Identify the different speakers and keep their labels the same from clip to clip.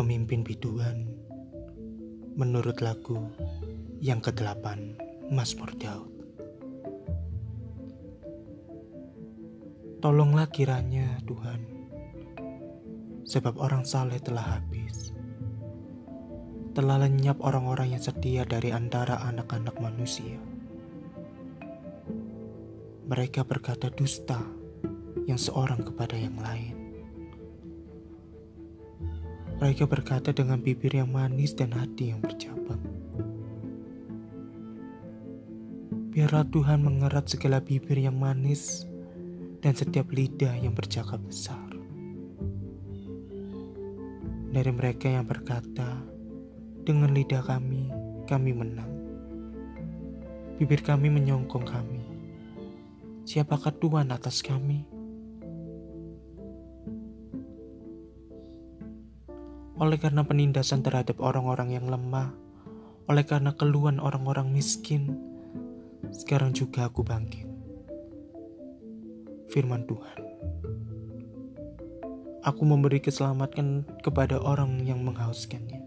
Speaker 1: pemimpin biduan menurut lagu yang ke-8 Mazmur Daud. Tolonglah kiranya Tuhan, sebab orang saleh telah habis. Telah lenyap orang-orang yang setia dari antara anak-anak manusia. Mereka berkata dusta yang seorang kepada yang lain mereka berkata dengan bibir yang manis dan hati yang bercabang. Biarlah Tuhan mengerat segala bibir yang manis dan setiap lidah yang bercakap besar. Dari mereka yang berkata, dengan lidah kami, kami menang. Bibir kami menyongkong kami. Siapakah Tuhan atas kami? Oleh karena penindasan terhadap orang-orang yang lemah, oleh karena keluhan orang-orang miskin, sekarang juga aku bangkit. Firman Tuhan. Aku memberi keselamatan kepada orang yang menghauskannya.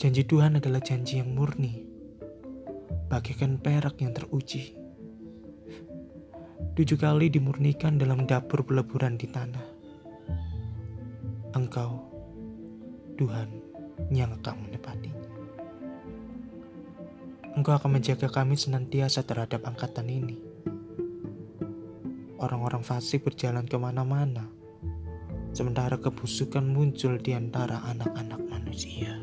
Speaker 1: Janji Tuhan adalah janji yang murni, bagaikan perak yang teruji. Tujuh kali dimurnikan dalam dapur peleburan di tanah Engkau, Tuhan, yang akan menepatinya. Engkau akan menjaga kami senantiasa terhadap angkatan ini. Orang-orang fasik berjalan ke mana-mana, sementara kebusukan muncul di antara anak-anak manusia.